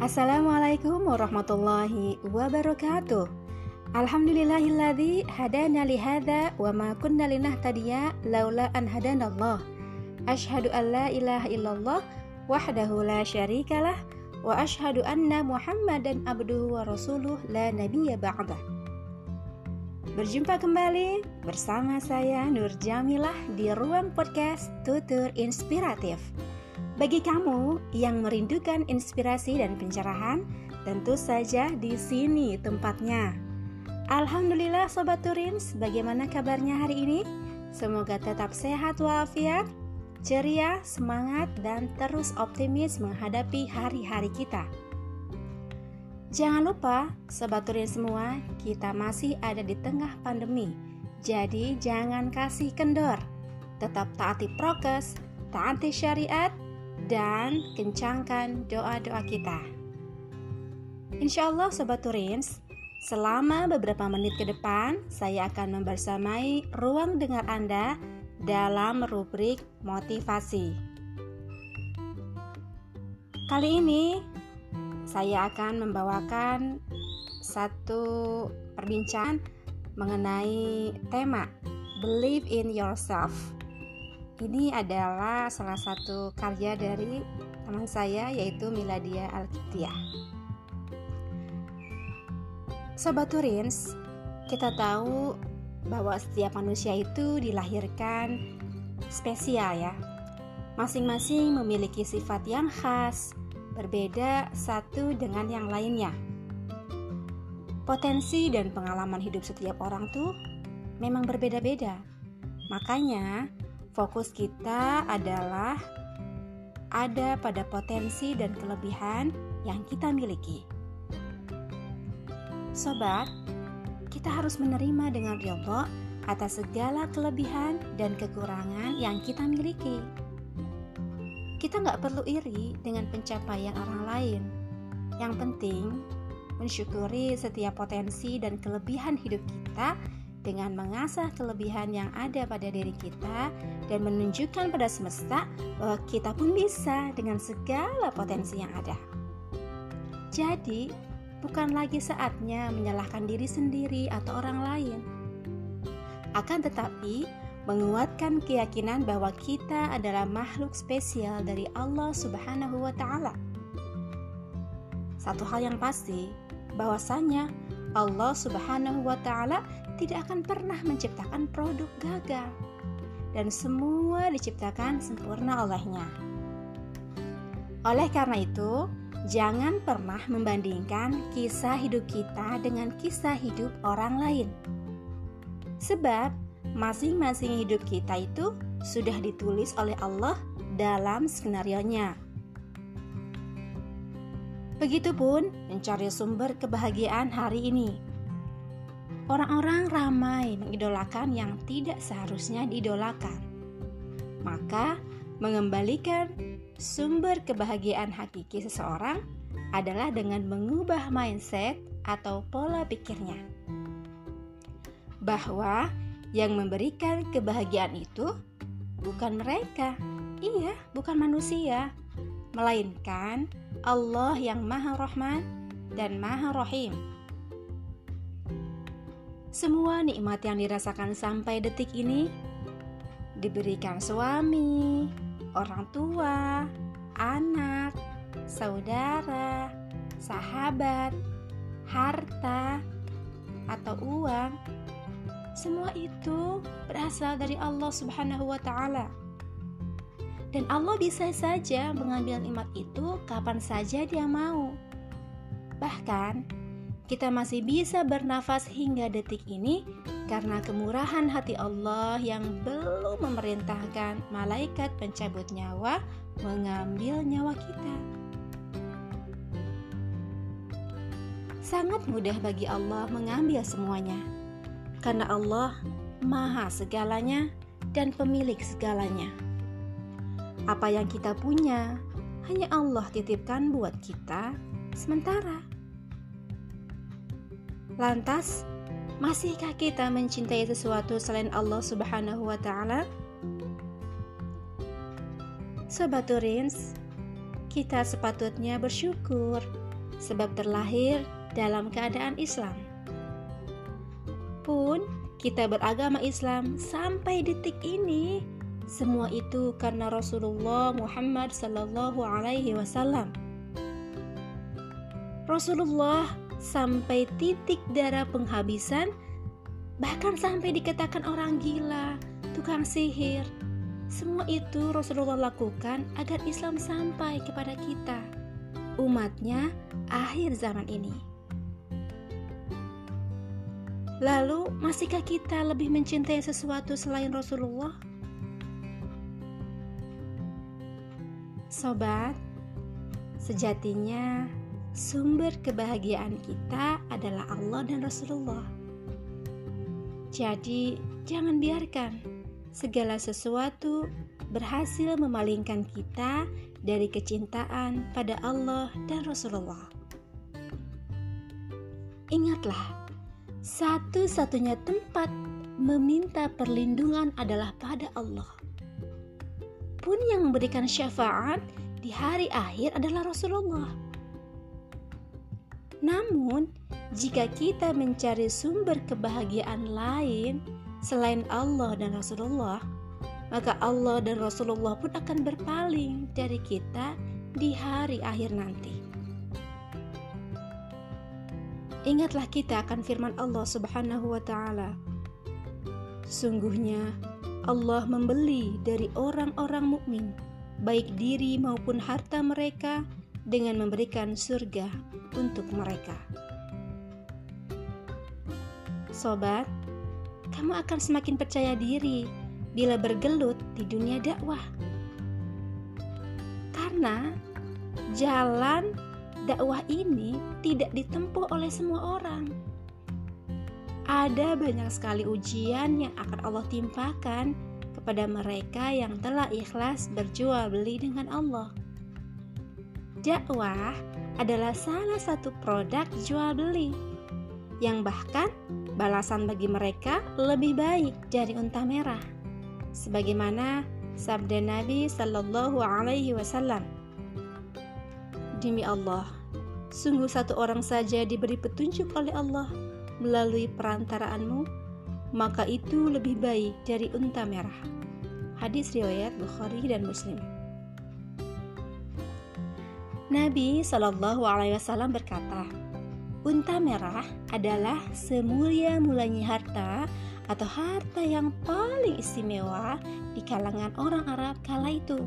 Assalamualaikum warahmatullahi wabarakatuh. Alhamdulillahilladzi hadana li hadza wa ma kunna linahtadiya laula an hadanallah. Asyhadu an la ilaha illallah wahdahu la syarikalah wa asyhadu anna Muhammadan abduhu wa rasuluh la nabiyya ba'dah. Berjumpa kembali bersama saya Nur Jamilah di ruang podcast Tutur Inspiratif. Bagi kamu yang merindukan inspirasi dan pencerahan, tentu saja di sini tempatnya. Alhamdulillah Sobat Turins, bagaimana kabarnya hari ini? Semoga tetap sehat walafiat, ceria, semangat, dan terus optimis menghadapi hari-hari kita. Jangan lupa, Sobat Turins semua, kita masih ada di tengah pandemi. Jadi jangan kasih kendor. Tetap taati prokes, taati syariat, dan kencangkan doa-doa kita. Insya Allah Sobat Turins, selama beberapa menit ke depan saya akan membersamai ruang dengar Anda dalam rubrik motivasi. Kali ini saya akan membawakan satu perbincangan mengenai tema Believe in Yourself ini adalah salah satu karya dari teman saya yaitu Miladia Alkitia. Sobat Turins, kita tahu bahwa setiap manusia itu dilahirkan spesial ya. Masing-masing memiliki sifat yang khas, berbeda satu dengan yang lainnya. Potensi dan pengalaman hidup setiap orang tuh memang berbeda-beda. Makanya, Fokus kita adalah ada pada potensi dan kelebihan yang kita miliki. Sobat, kita harus menerima dengan ridho atas segala kelebihan dan kekurangan yang kita miliki. Kita nggak perlu iri dengan pencapaian orang lain. Yang penting, mensyukuri setiap potensi dan kelebihan hidup kita dengan mengasah kelebihan yang ada pada diri kita dan menunjukkan pada semesta bahwa kita pun bisa dengan segala potensi yang ada. Jadi, bukan lagi saatnya menyalahkan diri sendiri atau orang lain. Akan tetapi, menguatkan keyakinan bahwa kita adalah makhluk spesial dari Allah Subhanahu wa taala. Satu hal yang pasti, bahwasanya Allah Subhanahu wa taala tidak akan pernah menciptakan produk gagal dan semua diciptakan sempurna olehnya. Oleh karena itu, jangan pernah membandingkan kisah hidup kita dengan kisah hidup orang lain. Sebab masing-masing hidup kita itu sudah ditulis oleh Allah dalam skenario-nya. Begitupun mencari sumber kebahagiaan hari ini. Orang-orang ramai mengidolakan yang tidak seharusnya diidolakan. Maka, mengembalikan sumber kebahagiaan hakiki seseorang adalah dengan mengubah mindset atau pola pikirnya. Bahwa yang memberikan kebahagiaan itu bukan mereka, iya, bukan manusia, melainkan Allah yang Maha Rahman dan Maha Rahim. Semua nikmat yang dirasakan sampai detik ini diberikan suami, orang tua, anak, saudara, sahabat, harta, atau uang. Semua itu berasal dari Allah Subhanahu wa taala. Dan Allah bisa saja mengambil nikmat itu kapan saja Dia mau. Bahkan kita masih bisa bernafas hingga detik ini karena kemurahan hati Allah yang belum memerintahkan malaikat pencabut nyawa mengambil nyawa kita. Sangat mudah bagi Allah mengambil semuanya, karena Allah Maha segalanya dan pemilik segalanya. Apa yang kita punya hanya Allah titipkan buat kita sementara. Lantas, masihkah kita mencintai sesuatu selain Allah Subhanahu wa taala? Sobat Turins, kita sepatutnya bersyukur sebab terlahir dalam keadaan Islam. Pun kita beragama Islam sampai detik ini, semua itu karena Rasulullah Muhammad Sallallahu Alaihi Wasallam. Rasulullah sampai titik darah penghabisan, bahkan sampai dikatakan orang gila, tukang sihir. Semua itu Rasulullah lakukan agar Islam sampai kepada kita, umatnya akhir zaman ini. Lalu, masihkah kita lebih mencintai sesuatu selain Rasulullah? Sobat, sejatinya sumber kebahagiaan kita adalah Allah dan Rasulullah. Jadi, jangan biarkan segala sesuatu berhasil memalingkan kita dari kecintaan pada Allah dan Rasulullah. Ingatlah, satu-satunya tempat meminta perlindungan adalah pada Allah. Pun yang memberikan syafaat di hari akhir adalah Rasulullah. Namun, jika kita mencari sumber kebahagiaan lain selain Allah dan Rasulullah, maka Allah dan Rasulullah pun akan berpaling dari kita di hari akhir nanti. Ingatlah kita akan firman Allah Subhanahu wa taala. Sungguhnya Allah membeli dari orang-orang mukmin baik diri maupun harta mereka dengan memberikan surga untuk mereka. Sobat, kamu akan semakin percaya diri bila bergelut di dunia dakwah. Karena jalan dakwah ini tidak ditempuh oleh semua orang. Ada banyak sekali ujian yang akan Allah timpakan kepada mereka yang telah ikhlas berjual beli dengan Allah. Dakwah adalah salah satu produk jual beli yang bahkan balasan bagi mereka lebih baik dari unta merah. Sebagaimana sabda Nabi Sallallahu Alaihi Wasallam. Demi Allah, sungguh satu orang saja diberi petunjuk oleh Allah melalui perantaraanmu, maka itu lebih baik dari unta merah. Hadis riwayat Bukhari dan Muslim. Nabi Shallallahu Alaihi Wasallam berkata, unta merah adalah semulia-mulanya harta atau harta yang paling istimewa di kalangan orang Arab kala itu.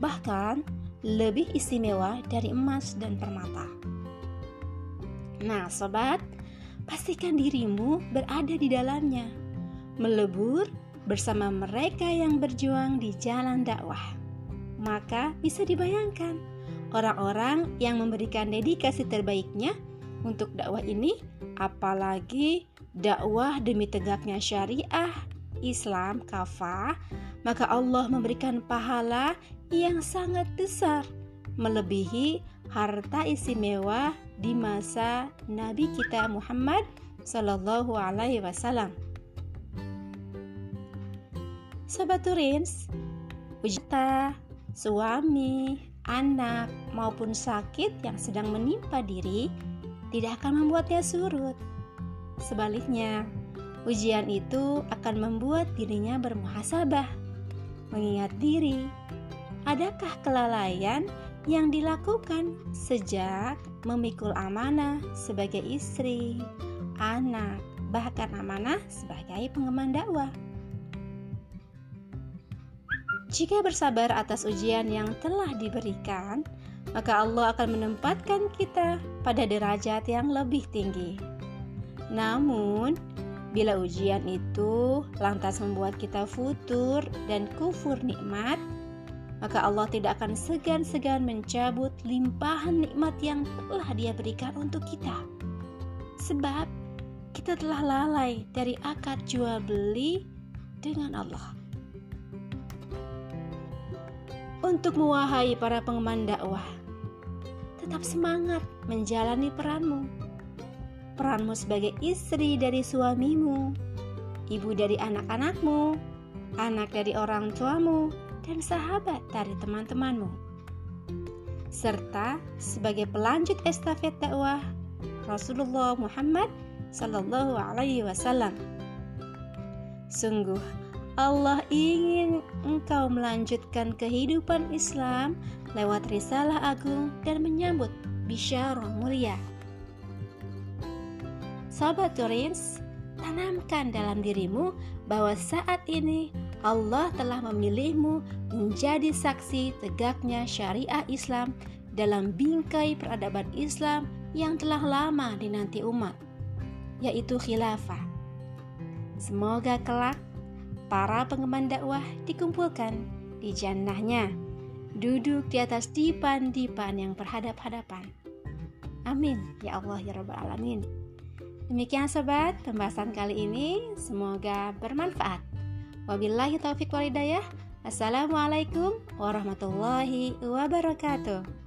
Bahkan lebih istimewa dari emas dan permata. Nah, sobat, pastikan dirimu berada di dalamnya, melebur bersama mereka yang berjuang di jalan dakwah. Maka bisa dibayangkan orang-orang yang memberikan dedikasi terbaiknya untuk dakwah ini, apalagi dakwah demi tegaknya syariah Islam kafah, maka Allah memberikan pahala yang sangat besar, melebihi harta istimewa di masa Nabi kita Muhammad Sallallahu Alaihi Wasallam. Sobat Turins, ujata, suami, anak, maupun sakit yang sedang menimpa diri tidak akan membuatnya surut. Sebaliknya, ujian itu akan membuat dirinya bermuhasabah, mengingat diri. Adakah kelalaian yang dilakukan sejak memikul amanah sebagai istri, anak, bahkan amanah sebagai pengemban dakwah? Jika bersabar atas ujian yang telah diberikan, maka Allah akan menempatkan kita pada derajat yang lebih tinggi. Namun, bila ujian itu lantas membuat kita futur dan kufur nikmat, maka Allah tidak akan segan-segan mencabut limpahan nikmat yang telah Dia berikan untuk kita. Sebab kita telah lalai dari akad jual beli dengan Allah untuk mewahai para pengemban dakwah. Tetap semangat menjalani peranmu. Peranmu sebagai istri dari suamimu, ibu dari anak-anakmu, anak dari orang tuamu, dan sahabat dari teman-temanmu. serta sebagai pelanjut estafet dakwah Rasulullah Muhammad Sallallahu Alaihi Wasallam. Sungguh, Allah ingin engkau melanjutkan kehidupan Islam lewat risalah agung dan menyambut bisyarah mulia. Sahabat Torins, tanamkan dalam dirimu bahwa saat ini Allah telah memilihmu menjadi saksi tegaknya syariah Islam dalam bingkai peradaban Islam yang telah lama dinanti umat, yaitu khilafah. Semoga kelak para pengemban dakwah dikumpulkan di jannahnya, duduk di atas dipan-dipan yang berhadap-hadapan. Amin ya Allah ya Rabbal Alamin. Demikian sobat pembahasan kali ini, semoga bermanfaat. Wabillahi taufiq walidayah. Assalamualaikum warahmatullahi wabarakatuh.